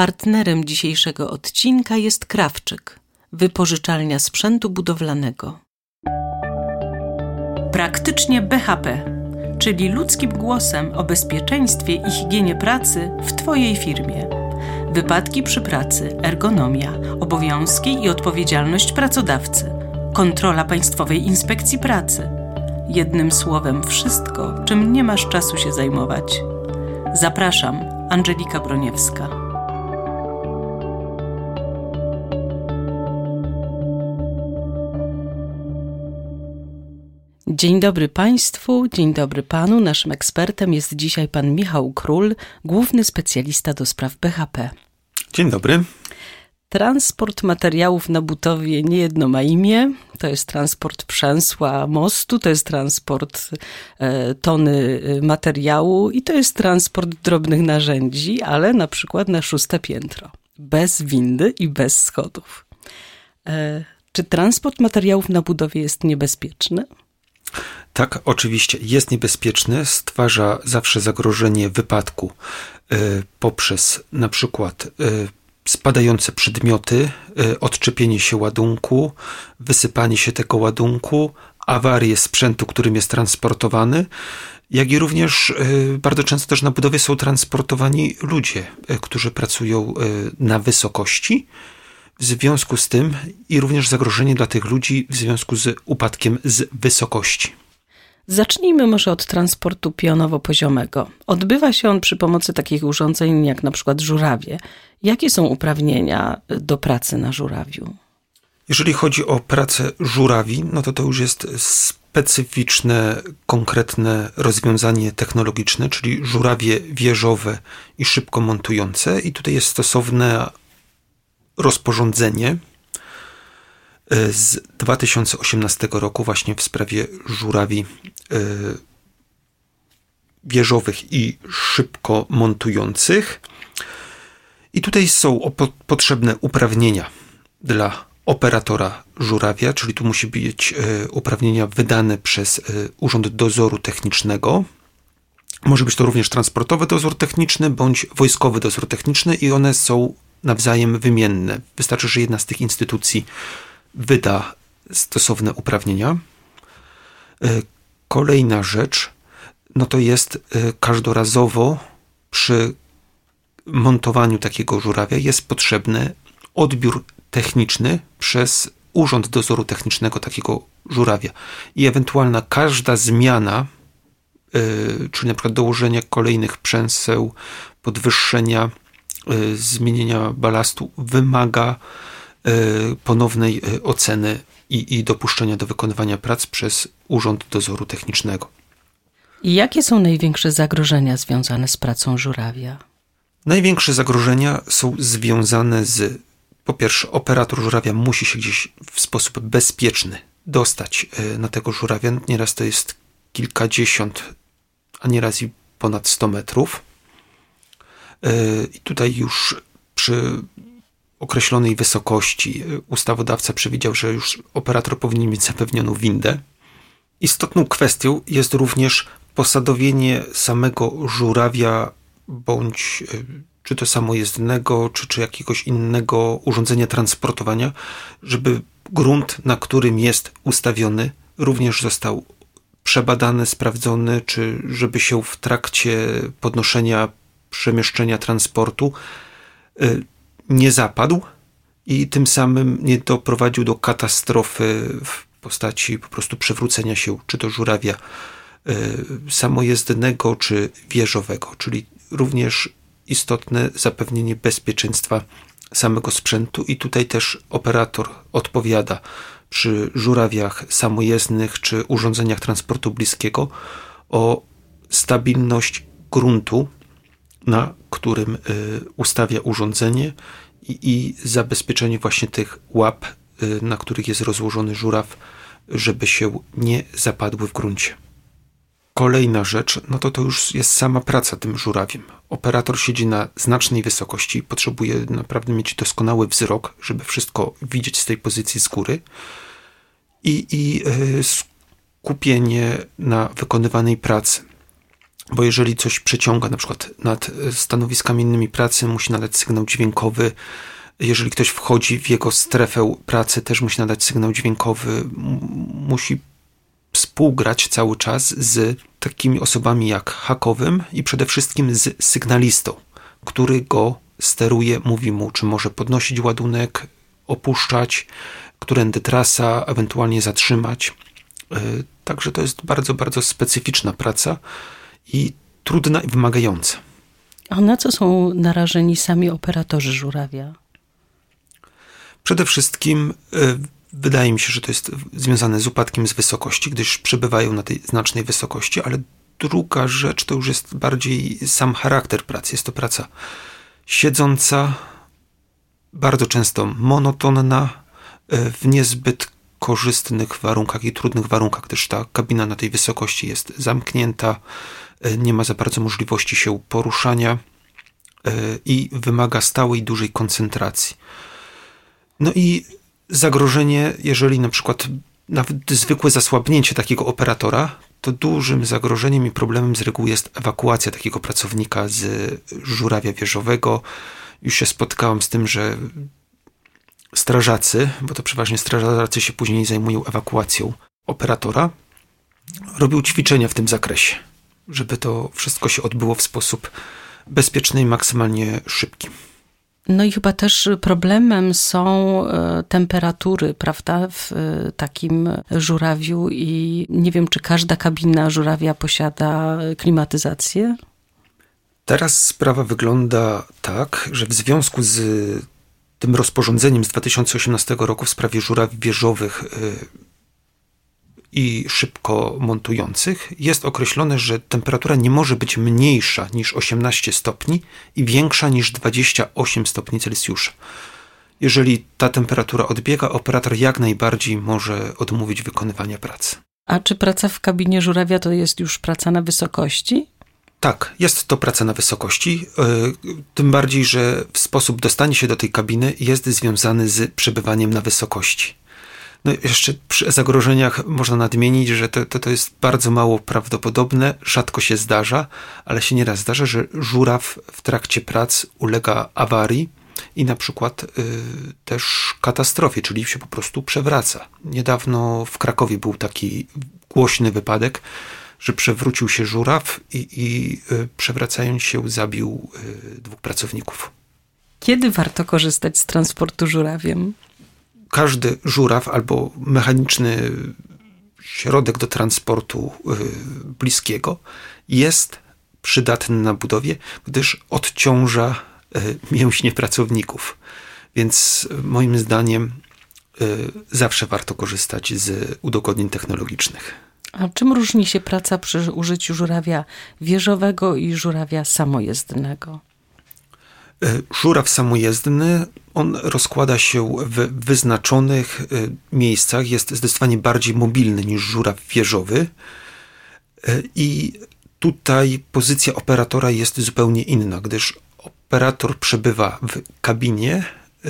Partnerem dzisiejszego odcinka jest Krawczyk, wypożyczalnia sprzętu budowlanego. Praktycznie BHP, czyli ludzkim głosem o bezpieczeństwie i higienie pracy w Twojej firmie. Wypadki przy pracy, ergonomia, obowiązki i odpowiedzialność pracodawcy, kontrola Państwowej Inspekcji Pracy. Jednym słowem, wszystko, czym nie masz czasu się zajmować. Zapraszam, Angelika Broniewska. Dzień dobry Państwu, dzień dobry Panu. Naszym ekspertem jest dzisiaj Pan Michał Król, główny specjalista do spraw BHP. Dzień dobry. Transport materiałów na budowie niejedno ma imię. To jest transport przęsła mostu, to jest transport e, tony e, materiału i to jest transport drobnych narzędzi, ale na przykład na szóste piętro. Bez windy i bez schodów. E, czy transport materiałów na budowie jest niebezpieczny? Tak, oczywiście jest niebezpieczny, stwarza zawsze zagrożenie wypadku y, poprzez na przykład y, spadające przedmioty, y, odczepienie się ładunku, wysypanie się tego ładunku, awarię sprzętu, którym jest transportowany, jak i również bardzo często też na budowie są transportowani ludzie, którzy pracują na wysokości. W związku z tym i również zagrożenie dla tych ludzi w związku z upadkiem z wysokości. Zacznijmy może od transportu pionowo-poziomego. Odbywa się on przy pomocy takich urządzeń jak na przykład żurawie. Jakie są uprawnienia do pracy na żurawiu? Jeżeli chodzi o pracę żurawi, no to to już jest specyficzne, konkretne rozwiązanie technologiczne, czyli żurawie wieżowe i szybko montujące. I tutaj jest stosowne rozporządzenie, E, z 2018 roku właśnie w sprawie żurawi e, wieżowych i szybko montujących. I tutaj są potrzebne uprawnienia dla operatora żurawia, czyli tu musi być e, uprawnienia wydane przez Urząd Dozoru Technicznego. Może być to również transportowy dozór techniczny bądź wojskowy dozór techniczny i one są nawzajem wymienne. Wystarczy, że jedna z tych instytucji wyda stosowne uprawnienia. E, kolejna rzecz, no to jest e, każdorazowo przy montowaniu takiego żurawia jest potrzebny odbiór techniczny przez Urząd Dozoru Technicznego takiego żurawia i ewentualna każda zmiana, yy, czyli na przykład dołożenie kolejnych przęseł, podwyższenia, zmienienia balastu, wymaga E, ponownej e, oceny i, i dopuszczenia do wykonywania prac przez Urząd Dozoru Technicznego. I jakie są największe zagrożenia związane z pracą żurawia? Największe zagrożenia są związane z, po pierwsze, operator żurawia musi się gdzieś w sposób bezpieczny dostać na tego żurawia. Nieraz to jest kilkadziesiąt, a nieraz i ponad 100 metrów. I tutaj już przy określonej wysokości. Ustawodawca przewidział, że już operator powinien mieć zapewnioną windę. Istotną kwestią jest również posadowienie samego żurawia bądź e, czy to samojezdnego, czy, czy jakiegoś innego urządzenia transportowania, żeby grunt, na którym jest ustawiony, również został przebadany, sprawdzony, czy żeby się w trakcie podnoszenia, przemieszczenia transportu e, nie zapadł i tym samym nie doprowadził do katastrofy w postaci po prostu przewrócenia się czy to żurawia y, samojezdnego czy wieżowego, czyli również istotne zapewnienie bezpieczeństwa samego sprzętu. I tutaj też operator odpowiada przy żurawiach samojezdnych czy urządzeniach transportu bliskiego o stabilność gruntu na którym y, ustawia urządzenie i, i zabezpieczenie właśnie tych łap, y, na których jest rozłożony żuraw, żeby się nie zapadły w gruncie. Kolejna rzecz, no to to już jest sama praca tym żurawiem. Operator siedzi na znacznej wysokości, potrzebuje naprawdę mieć doskonały wzrok, żeby wszystko widzieć z tej pozycji z góry i, i y, skupienie na wykonywanej pracy. Bo jeżeli coś przeciąga, na przykład nad stanowiskami innymi pracy, musi nadać sygnał dźwiękowy. Jeżeli ktoś wchodzi w jego strefę pracy, też musi nadać sygnał dźwiękowy. Musi współgrać cały czas z takimi osobami jak hakowym i przede wszystkim z sygnalistą, który go steruje, mówi mu, czy może podnosić ładunek, opuszczać, którędy trasa, ewentualnie zatrzymać. E, także to jest bardzo, bardzo specyficzna praca i trudna i wymagająca. A na co są narażeni sami operatorzy żurawia? Przede wszystkim e, wydaje mi się, że to jest związane z upadkiem z wysokości, gdyż przebywają na tej znacznej wysokości, ale druga rzecz to już jest bardziej sam charakter pracy. Jest to praca siedząca, bardzo często monotonna, e, w niezbyt korzystnych warunkach i trudnych warunkach, gdyż ta kabina na tej wysokości jest zamknięta, nie ma za bardzo możliwości się poruszania e, i wymaga stałej, dużej koncentracji. No i zagrożenie, jeżeli na przykład nawet zwykłe zasłabnięcie takiego operatora, to dużym zagrożeniem i problemem z reguły jest ewakuacja takiego pracownika z żurawia wieżowego. Już się spotkałem z tym, że strażacy, bo to przeważnie strażacy się później zajmują ewakuacją operatora, robią ćwiczenia w tym zakresie, żeby to wszystko się odbyło w sposób bezpieczny i maksymalnie szybki. No i chyba też problemem są e, temperatury, prawda, w e, takim żurawiu i nie wiem, czy każda kabina żurawia posiada klimatyzację? Teraz sprawa wygląda tak, że w związku z tym rozporządzeniem z 2018 roku w sprawie żurawi wieżowych e, i szybko montujących jest określone, że temperatura nie może być mniejsza niż 18 stopni i większa niż 28 stopni Celsjusza. Jeżeli ta temperatura odbiega, operator jak najbardziej może odmówić wykonywania pracy. A czy praca w kabinie żurawia to jest już praca na wysokości? Tak, jest to praca na wysokości, e, tym bardziej, że sposób dostania się do tej kabiny jest związany z przebywaniem na wysokości. No jeszcze przy zagrożeniach można nadmienić, że to, to, to jest bardzo mało prawdopodobne, rzadko się zdarza, ale się nieraz zdarza, że żuraw w trakcie prac ulega awarii i na przykład y, też katastrofie, czyli się po prostu przewraca. Niedawno w Krakowie był taki głośny wypadek, że przewrócił się żuraw i, i y, przewracając się zabił y, dwóch pracowników. Kiedy warto korzystać z transportu żurawiem? Każdy żuraw albo mechaniczny środek do transportu y, bliskiego jest przydatny na budowie, gdyż odciąża y, mięśnie pracowników. Więc moim zdaniem y, zawsze warto korzystać z udogodnień technologicznych. A czym różni się praca przy użyciu żurawia wieżowego i żurawia samojezdnego? E, żuraw samojezdny, on rozkłada się w wyznaczonych e, miejscach, jest zdecydowanie bardziej mobilny niż żuraw wieżowy e, i tutaj pozycja operatora jest zupełnie inna, gdyż operator przebywa w kabinie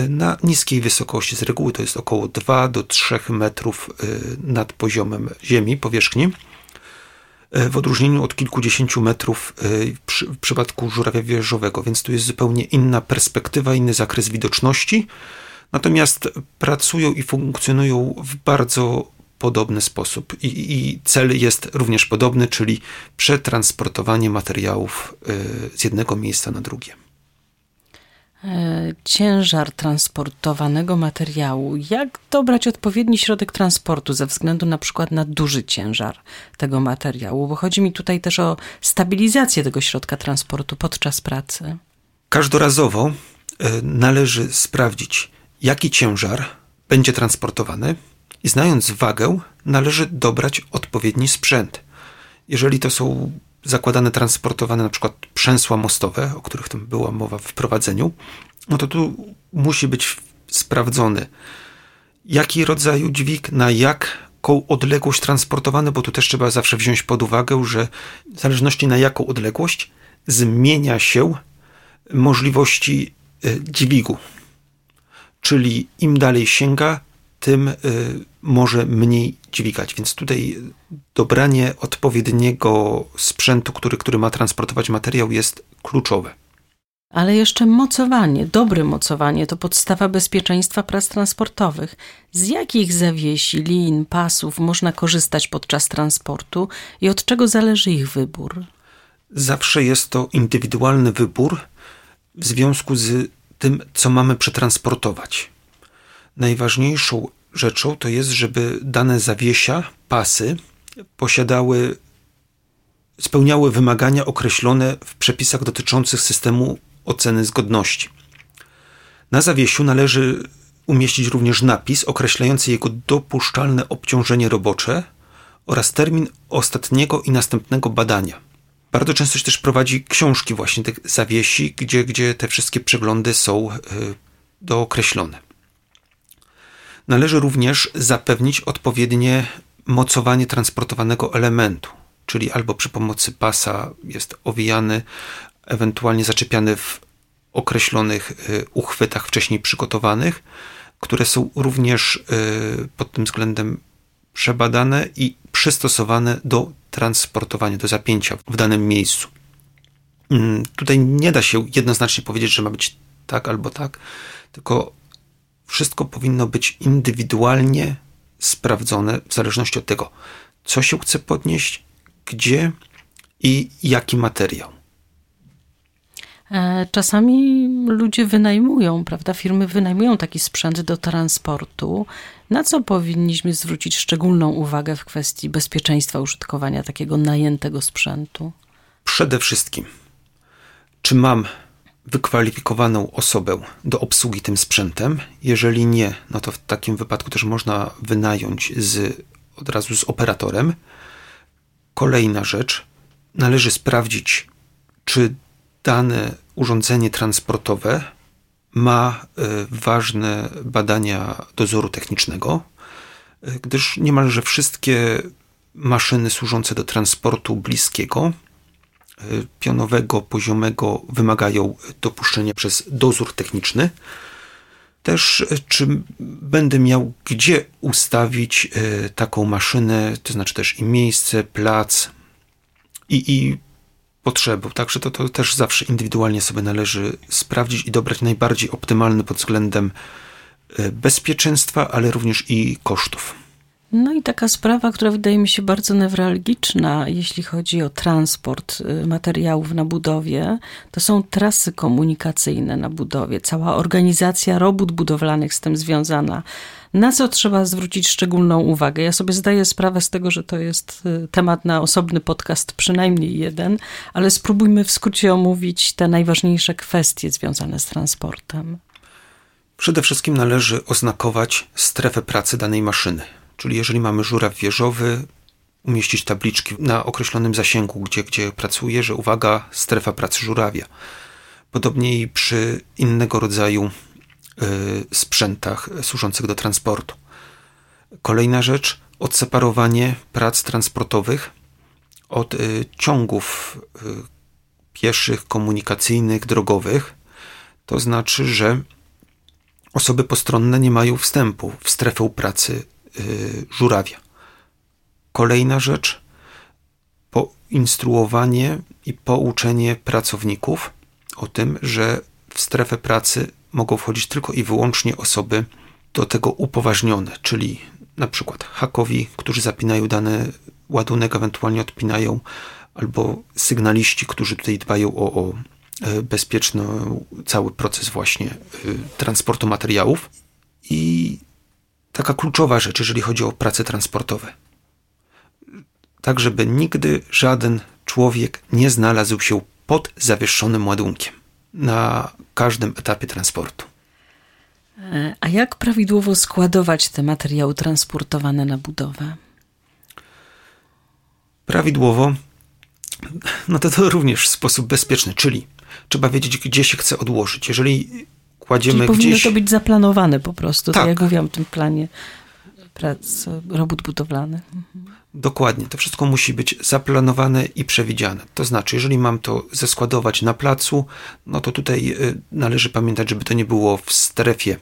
na niskiej wysokości. Z reguły to jest około 2 do 3 metrów nad poziomem ziemi, powierzchni w odróżnieniu od kilkudziesięciu metrów e, w przypadku żurawia wieżowego, więc tu jest zupełnie inna perspektywa, inny zakres widoczności. Natomiast pracują i funkcjonują w bardzo podobny sposób I, i, cel jest również podobny, czyli przetransportowanie materiałów e, z jednego miejsca na drugie. E, ciężar transportowanego materiału. Jak dobrać odpowiedni środek transportu ze względu na przykład na duży ciężar tego materiału? Bo chodzi mi tutaj też o stabilizację tego środka transportu podczas pracy. Każdorazowo e, należy sprawdzić, jaki ciężar będzie transportowany i znając wagę, należy dobrać odpowiedni sprzęt. Jeżeli to są zakładane, transportowane na przykład przęsła mostowe, o których tam była mowa w wprowadzeniu, no to tu musi być sprawdzony, jaki rodzaj dźwig, na jaką odległość transportowany, bo tu też trzeba zawsze wziąć pod uwagę, że w zależności na jaką odległość zmienia się możliwości y, dźwigu. Czyli im dalej sięga, tym y, może mniej dźwigać. Więc tutaj dobranie odpowiedniego sprzętu, który, który ma transportować materiał, jest kluczowe. Ale jeszcze mocowanie, dobre mocowanie to podstawa bezpieczeństwa prac transportowych. Z jakich zawiesi, lin, pasów można korzystać podczas transportu i od czego zależy ich wybór? Zawsze jest to indywidualny wybór w związku z tym, co mamy przetransportować. Najważniejszą rzeczą to jest, żeby dane zawiesia, pasy posiadały, spełniały wymagania określone w przepisach dotyczących systemu oceny zgodności. Na zawiesiu należy umieścić również napis określający jego dopuszczalne obciążenie robocze oraz termin ostatniego i następnego badania. Bardzo często się też prowadzi książki właśnie tych zawiesi, gdzie, gdzie te wszystkie przeglądy są y, dookreślone. Należy również zapewnić odpowiednie mocowanie transportowanego elementu, czyli albo przy pomocy pasa jest owijany, ewentualnie zaczepiany w określonych y, uchwytach wcześniej przygotowanych, które są również y, pod tym względem przebadane i przystosowane do transportowania, do zapięcia w danym miejscu. Mm, tutaj nie da się jednoznacznie powiedzieć, że ma być tak albo tak, tylko wszystko powinno być indywidualnie sprawdzone w zależności od tego, co się chce podnieść, gdzie i jaki materiał. E, czasami ludzie wynajmują, prawda? Firmy wynajmują taki sprzęt do transportu. Na co powinniśmy zwrócić szczególną uwagę w kwestii bezpieczeństwa użytkowania takiego najętego sprzętu? Przede wszystkim, czy mam wykwalifikowaną osobę do obsługi tym sprzętem? Jeżeli nie, no to w takim wypadku też można wynająć z, od razu z operatorem. Kolejna rzecz, należy sprawdzić, czy dane urządzenie transportowe ma e, ważne badania dozoru technicznego, e, gdyż niemalże wszystkie maszyny służące do transportu bliskiego, pionowego, poziomego wymagają dopuszczenia przez dozór techniczny. Też, czy będę miał gdzie ustawić taką maszynę, to znaczy też i miejsce, plac i, i. Także to, to też zawsze indywidualnie sobie należy sprawdzić i dobrać najbardziej optymalny pod względem bezpieczeństwa, ale również i kosztów. No i taka sprawa, która wydaje mi się bardzo newralgiczna, jeśli chodzi o transport y, materiałów na budowie, to są trasy komunikacyjne na budowie, cała organizacja robót budowlanych z tym związana. Na co trzeba zwrócić szczególną uwagę? Ja sobie zdaję sprawę z tego, że to jest y, temat na osobny podcast, przynajmniej jeden, ale spróbujmy w skrócie omówić te najważniejsze kwestie związane z transportem. Przede wszystkim należy oznakować strefę pracy danej maszyny. Czyli jeżeli mamy żuraw wieżowy, umieścić tabliczki na określonym zasięgu, gdzie, gdzie pracuje, że uwaga, strefa pracy żurawia. Podobnie i przy innego rodzaju y, sprzętach służących do transportu. Kolejna rzecz, odseparowanie prac transportowych od y, ciągów y, pieszych, komunikacyjnych, drogowych. To znaczy, że osoby postronne nie mają wstępu w strefę pracy Y, żurawia. Kolejna rzecz, poinstruowanie i pouczenie pracowników o tym, że w strefę pracy mogą wchodzić tylko i wyłącznie osoby do tego upoważnione, czyli na przykład hakowi, którzy zapinają dany ładunek, ewentualnie odpinają, albo sygnaliści, którzy tutaj dbają o, o e, bezpieczny cały proces właśnie e, transportu materiałów. I taka kluczowa rzecz, jeżeli chodzi o prace transportowe. Tak, żeby nigdy żaden człowiek nie znalazł się pod zawieszonym ładunkiem na każdym etapie transportu. A jak prawidłowo składować te materiały transportowane na budowę? Prawidłowo, no to to również w sposób bezpieczny, czyli trzeba wiedzieć, gdzie się chce odłożyć. Jeżeli kładziemy Czyli powinno gdzieś... to być zaplanowane po prostu, tak, tak jak mówiłam w tym planie prac, robót budowlanych. Mhm. Dokładnie, to wszystko musi być zaplanowane i przewidziane. To znaczy, jeżeli mam to zeskładować na placu, no to tutaj y, należy pamiętać, żeby to nie było w strefie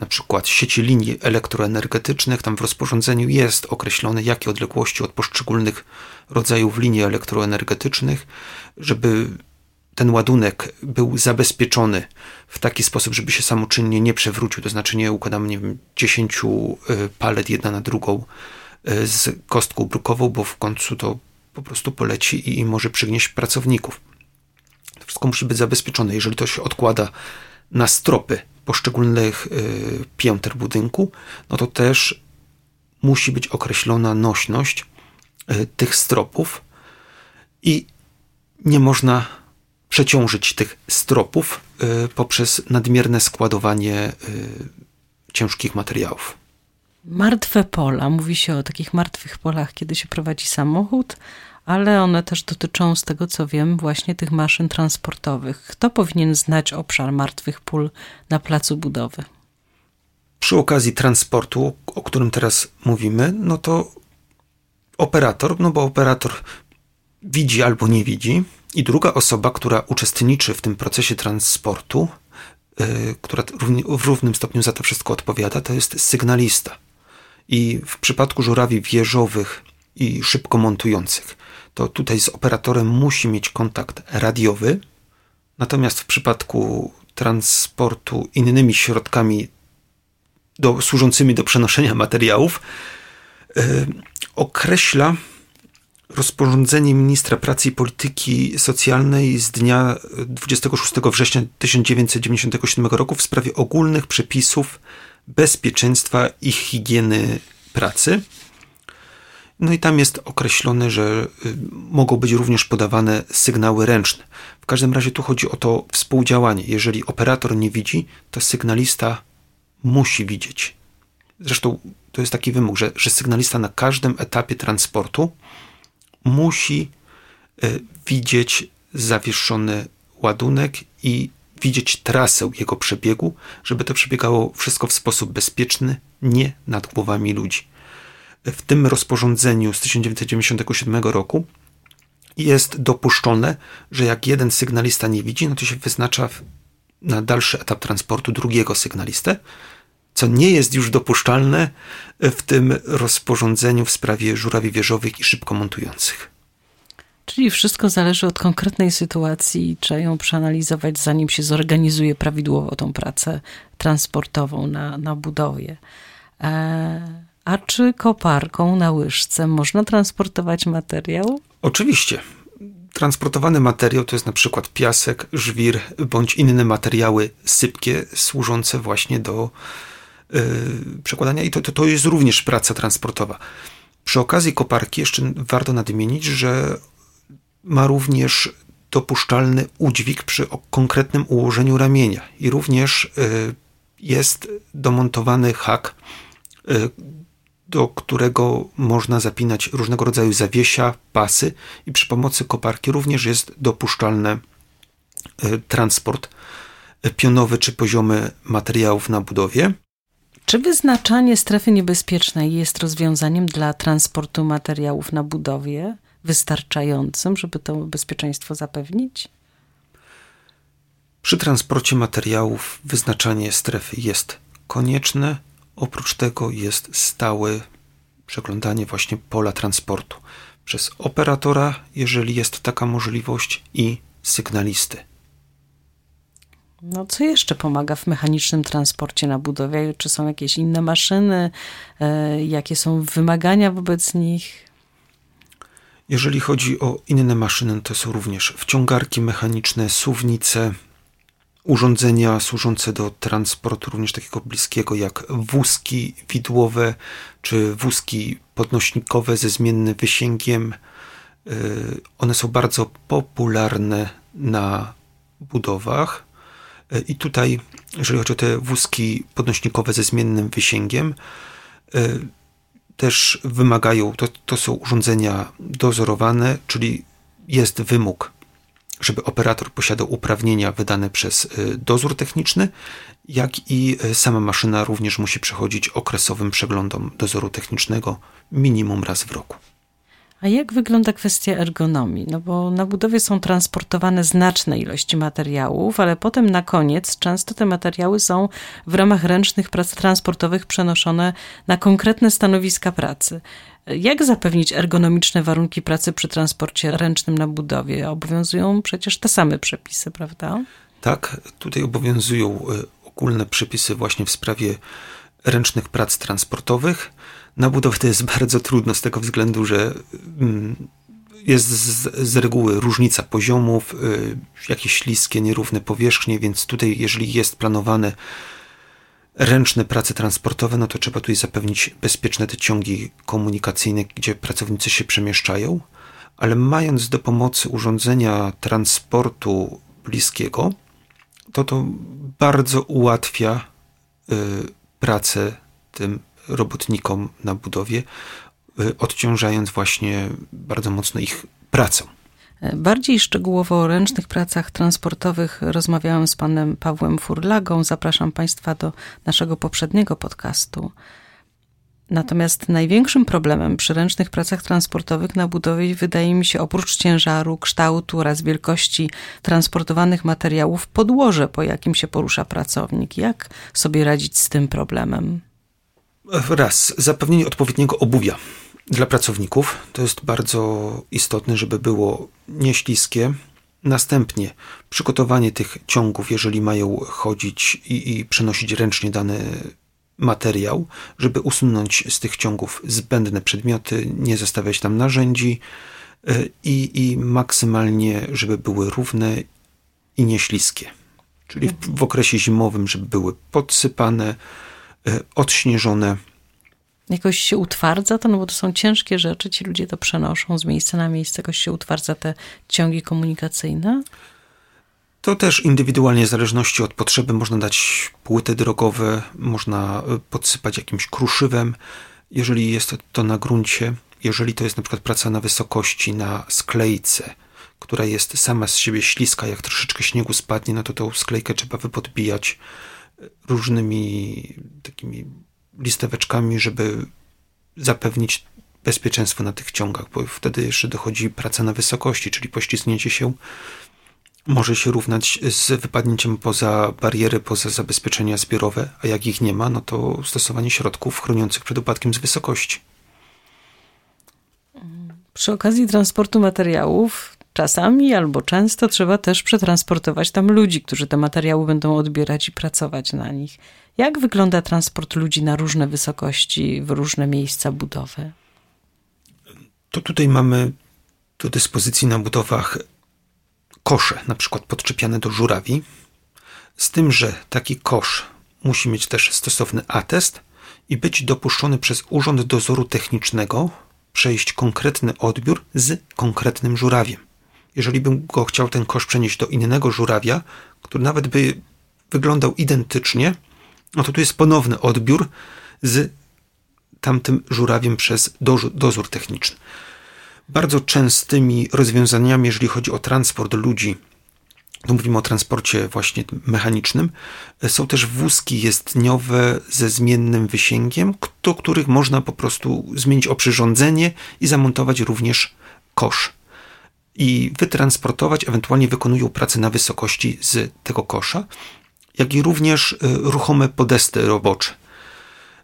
na przykład sieci linii elektroenergetycznych. Tam w rozporządzeniu jest określone, jakie odległości od poszczególnych rodzajów linii elektroenergetycznych, żeby ten ładunek był zabezpieczony w taki sposób, żeby się samoczynnie nie przewrócił, to znaczy nie układamy, nie wiem, 10 y, palet jedna na drugą y, z kostką brukową, bo w końcu to po prostu poleci i może przygnieść pracowników. To wszystko musi być zabezpieczone. Jeżeli to się odkłada na stropy poszczególnych y, pięter budynku, no to też musi być określona nośność tych stropów i nie można przeciążyć tych stropów y, poprzez nadmierne składowanie y, ciężkich materiałów. Martwe pola. Mówi się o takich martwych polach, kiedy się prowadzi samochód, ale one też dotyczą, z tego co wiem, właśnie tych maszyn transportowych. Kto powinien znać obszar martwych pól na placu budowy? Przy okazji transportu, o którym teraz mówimy, no to operator, no bo operator widzi albo nie widzi, i druga osoba, która uczestniczy w tym procesie transportu, yy, która w równym stopniu za to wszystko odpowiada, to jest sygnalista. I w przypadku żurawi wieżowych i szybko montujących, to tutaj z operatorem musi mieć kontakt radiowy, natomiast w przypadku transportu innymi środkami do, służącymi do przenoszenia materiałów, yy, określa rozporządzenie ministra pracy i polityki socjalnej z dnia 26 września 1997 roku w sprawie ogólnych przepisów bezpieczeństwa i higieny pracy. No i tam jest określone, że y, mogą być również podawane sygnały ręczne. W każdym razie tu chodzi o to współdziałanie. Jeżeli operator nie widzi, to sygnalista musi widzieć. Zresztą to jest taki wymóg, że, że sygnalista na każdym etapie transportu musi e, widzieć zawieszony ładunek i widzieć trasę jego przebiegu, żeby to przebiegało wszystko w sposób bezpieczny, nie nad głowami ludzi. W tym rozporządzeniu z 1997 roku jest dopuszczone, że jak jeden sygnalista nie widzi, no to się wyznacza na dalszy etap transportu drugiego sygnalistę, co nie jest już dopuszczalne w tym rozporządzeniu w sprawie żurawi wieżowych i szybko montujących. Czyli wszystko zależy od konkretnej sytuacji i trzeba ją przeanalizować, zanim się zorganizuje prawidłowo tą pracę transportową na, na budowie. E, a czy koparką na łyżce można transportować materiał? Oczywiście. Transportowany materiał to jest na przykład piasek, żwir bądź inne materiały sypkie służące właśnie do przekładania i to, to, to jest również praca transportowa. Przy okazji koparki jeszcze warto nadmienić, że ma również dopuszczalny udźwig przy konkretnym ułożeniu ramienia i również y, jest domontowany hak, y, do którego można zapinać różnego rodzaju zawiesia, pasy i przy pomocy koparki również jest dopuszczalny y, transport pionowy czy poziomy materiałów na budowie. Czy wyznaczanie strefy niebezpiecznej jest rozwiązaniem dla transportu materiałów na budowie? wystarczającym, żeby to bezpieczeństwo zapewnić? Przy transporcie materiałów wyznaczanie strefy jest konieczne. Oprócz tego jest stałe przeglądanie właśnie pola transportu przez operatora, jeżeli jest taka możliwość, i sygnalisty. No, co jeszcze pomaga w mechanicznym transporcie na budowie? Czy są jakieś inne maszyny? E, jakie są wymagania wobec nich? Jeżeli chodzi o inne maszyny, to są również wciągarki mechaniczne, suwnice, urządzenia służące do transportu również takiego bliskiego jak wózki widłowe czy wózki podnośnikowe ze zmiennym wysięgiem. Y, one są bardzo popularne na budowach. Y, I tutaj, jeżeli chodzi o te wózki podnośnikowe ze zmiennym wysięgiem, y, też wymagają, to, to są urządzenia dozorowane, czyli jest wymóg, żeby operator posiadał uprawnienia wydane przez y, dozór techniczny, jak i sama maszyna również musi przechodzić okresowym przeglądom dozoru technicznego minimum raz w roku. A jak wygląda kwestia ergonomii? No bo na budowie są transportowane znaczne ilości materiałów, ale potem na koniec często te materiały są w ramach ręcznych prac transportowych przenoszone na konkretne stanowiska pracy. Jak zapewnić ergonomiczne warunki pracy przy transporcie ręcznym na budowie? Obowiązują przecież te same przepisy, prawda? Tak, tutaj obowiązują e, ogólne przepisy właśnie w sprawie ręcznych prac transportowych. Na budowie to jest bardzo trudno z tego względu, że mm, jest z, z reguły różnica poziomów, y, jakieś śliskie, nierówne powierzchnie, więc tutaj, jeżeli jest planowane ręczne prace transportowe, no to trzeba tutaj zapewnić bezpieczne te ciągi komunikacyjne, gdzie pracownicy się przemieszczają, ale mając do pomocy urządzenia transportu bliskiego, to to bardzo ułatwia y, pracę tym robotnikom na budowie, y, odciążając właśnie bardzo mocno ich pracę. Bardziej szczegółowo o ręcznych pracach transportowych rozmawiałam z panem Pawłem Furlagą. Zapraszam państwa do naszego poprzedniego podcastu. Natomiast największym problemem przy ręcznych pracach transportowych na budowie wydaje mi się oprócz ciężaru, kształtu oraz wielkości transportowanych materiałów podłoże, po jakim się porusza pracownik. Jak sobie radzić z tym problemem? Raz, zapewnienie odpowiedniego obuwia dla pracowników. To jest bardzo istotne, żeby było nieśliskie. Następnie przygotowanie tych ciągów, jeżeli mają chodzić i, i przenosić ręcznie dany materiał, żeby usunąć z tych ciągów zbędne przedmioty, nie zostawiać tam narzędzi y, i, i maksymalnie, żeby były równe i nieśliskie. Czyli w, w okresie zimowym, żeby były podsypane, odśnieżone. Jakoś się utwardza to, no bo to są ciężkie rzeczy, ci ludzie to przenoszą z miejsca na miejsce, jakoś się utwardza te ciągi komunikacyjne? To też indywidualnie, w zależności od potrzeby, można dać płyty drogowe, można y, podsypać jakimś kruszywem, jeżeli jest to na gruncie, jeżeli to jest na przykład praca na wysokości, na sklejce, która jest sama z siebie śliska, jak troszeczkę śniegu spadnie, no to tą sklejkę trzeba wypodbijać różnymi takimi listeweczkami, żeby zapewnić bezpieczeństwo na tych ciągach, bo wtedy jeszcze dochodzi praca na wysokości, czyli poślizgnięcie się może się równać z wypadnięciem poza bariery, poza zabezpieczenia zbiorowe, a jak ich nie ma, no to stosowanie środków chroniących przed upadkiem z wysokości. Przy okazji transportu materiałów czasami albo często trzeba też przetransportować tam ludzi, którzy te materiały będą odbierać i pracować na nich. Jak wygląda transport ludzi na różne wysokości, w różne miejsca budowy? To tutaj mamy do dyspozycji na budowach kosze, na przykład podczepiane do żurawi, z tym, że taki kosz musi mieć też stosowny atest i być dopuszczony przez Urząd Dozoru Technicznego przejść konkretny odbiór z konkretnym żurawiem. Jeżeli bym go chciał ten kosz przenieść do innego żurawia, który nawet by wyglądał identycznie, no to tu jest ponowny odbiór z tamtym żurawiem przez dozór techniczny. Bardzo częstymi rozwiązaniami, jeżeli chodzi o transport ludzi, tu mówimy o transporcie właśnie mechanicznym, są też wózki jezdniowe ze zmiennym wysięgiem, do których można po prostu zmienić oprzyrządzenie i zamontować również kosz. I wytransportować, ewentualnie wykonują pracę na wysokości z tego kosza, jak i również e, ruchome podesty robocze.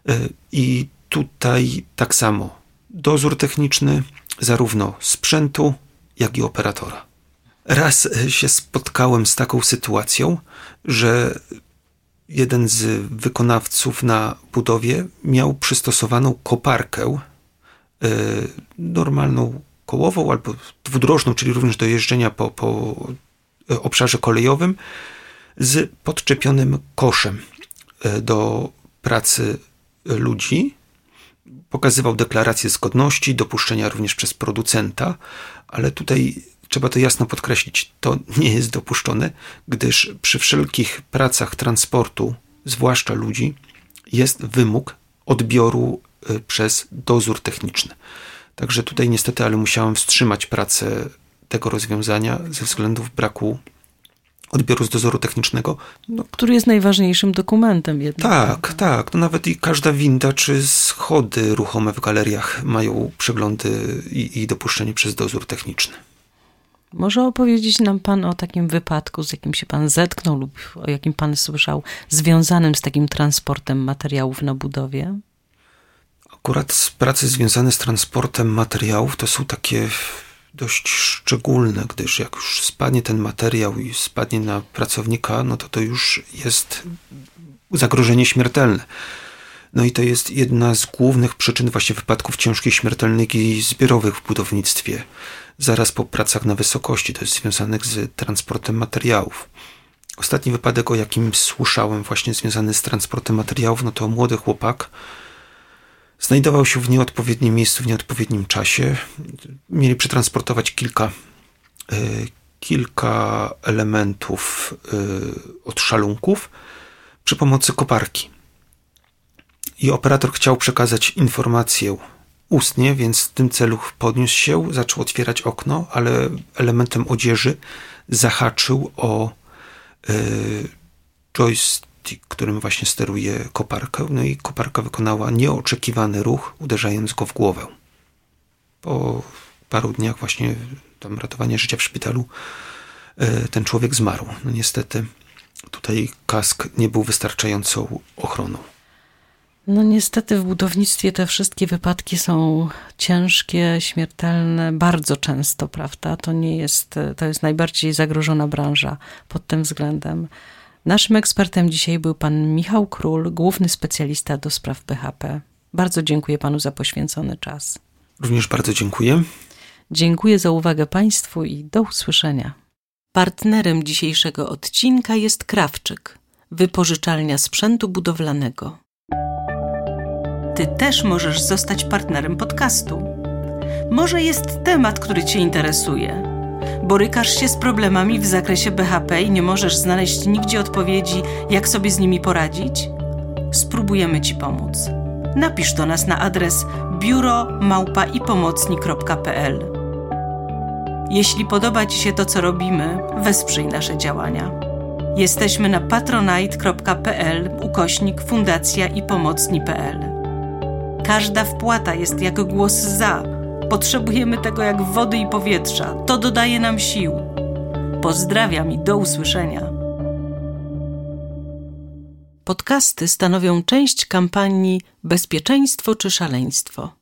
E, I tutaj tak samo dozór techniczny, zarówno sprzętu, jak i operatora. Raz e, się spotkałem z taką sytuacją, że jeden z wykonawców na budowie miał przystosowaną koparkę, normalną kołową albo dwudrożną, czyli również do jeżdżenia po, po e, obszarze kolejowym, z podczepionym koszem do pracy ludzi pokazywał deklarację zgodności, dopuszczenia również przez producenta, ale tutaj trzeba to jasno podkreślić, to nie jest dopuszczone, gdyż przy wszelkich pracach transportu, zwłaszcza ludzi, jest wymóg odbioru y, przez dozór techniczny. Także tutaj niestety, ale musiałem wstrzymać pracę tego rozwiązania ze względów braku odbioru z dozoru technicznego. No, który jest najważniejszym dokumentem jednak. Tak, tak. No nawet i każda winda czy schody ruchome w galeriach mają przeglądy i, i dopuszczenie przez dozór techniczny. Może opowiedzieć nam Pan o takim wypadku, z jakim się Pan zetknął lub o jakim Pan słyszał, związanym z takim transportem materiałów na budowie? Akurat prace związane z transportem materiałów to są takie dość szczególne, gdyż jak już spadnie ten materiał i spadnie na pracownika, no to to już jest zagrożenie śmiertelne. No i to jest jedna z głównych przyczyn właśnie wypadków ciężkich, śmiertelnych i zbiorowych w budownictwie. Zaraz po pracach na wysokości, to jest związanych z transportem materiałów. Ostatni wypadek, o jakim słyszałem, właśnie związany z transportem materiałów, no to młody chłopak, Znajdował się w nieodpowiednim miejscu, w nieodpowiednim czasie. Mieli przetransportować kilka, y, kilka elementów y, od szalunków przy pomocy koparki. I operator chciał przekazać informację ustnie, więc w tym celu podniósł się, zaczął otwierać okno, ale elementem odzieży zahaczył o y, joystick którym właśnie steruje koparkę. No i koparka wykonała nieoczekiwany ruch, uderzając go w głowę. Po paru dniach właśnie tam ratowania życia w szpitalu e, ten człowiek zmarł. No niestety tutaj kask nie był wystarczającą ochroną. No niestety w budownictwie te wszystkie wypadki są ciężkie, śmiertelne, bardzo często, prawda? To nie jest, to jest najbardziej zagrożona branża pod tym względem. Naszym ekspertem dzisiaj był pan Michał Król, główny specjalista do spraw BHP. Bardzo dziękuję panu za poświęcony czas. Również bardzo dziękuję. Dziękuję za uwagę państwu i do usłyszenia. Partnerem dzisiejszego odcinka jest Krawczyk, wypożyczalnia sprzętu budowlanego. Ty też możesz zostać partnerem podcastu. Może jest temat, który Cię interesuje Borykasz się z problemami w zakresie BHP i nie możesz znaleźć nigdzie odpowiedzi, jak sobie z nimi poradzić? Spróbujemy Ci pomóc. Napisz do nas na adres biuro.małpaipomocni.pl Jeśli podoba Ci się to, co robimy, wesprzyj nasze działania. Jesteśmy na patronite.pl ukośnik fundacja i pomocni.pl. Każda wpłata jest jak głos za Potrzebujemy tego jak wody i powietrza. To dodaje nam sił. Pozdrawiam i do usłyszenia. Podcasty stanowią część kampanii Bezpieczeństwo czy szaleństwo.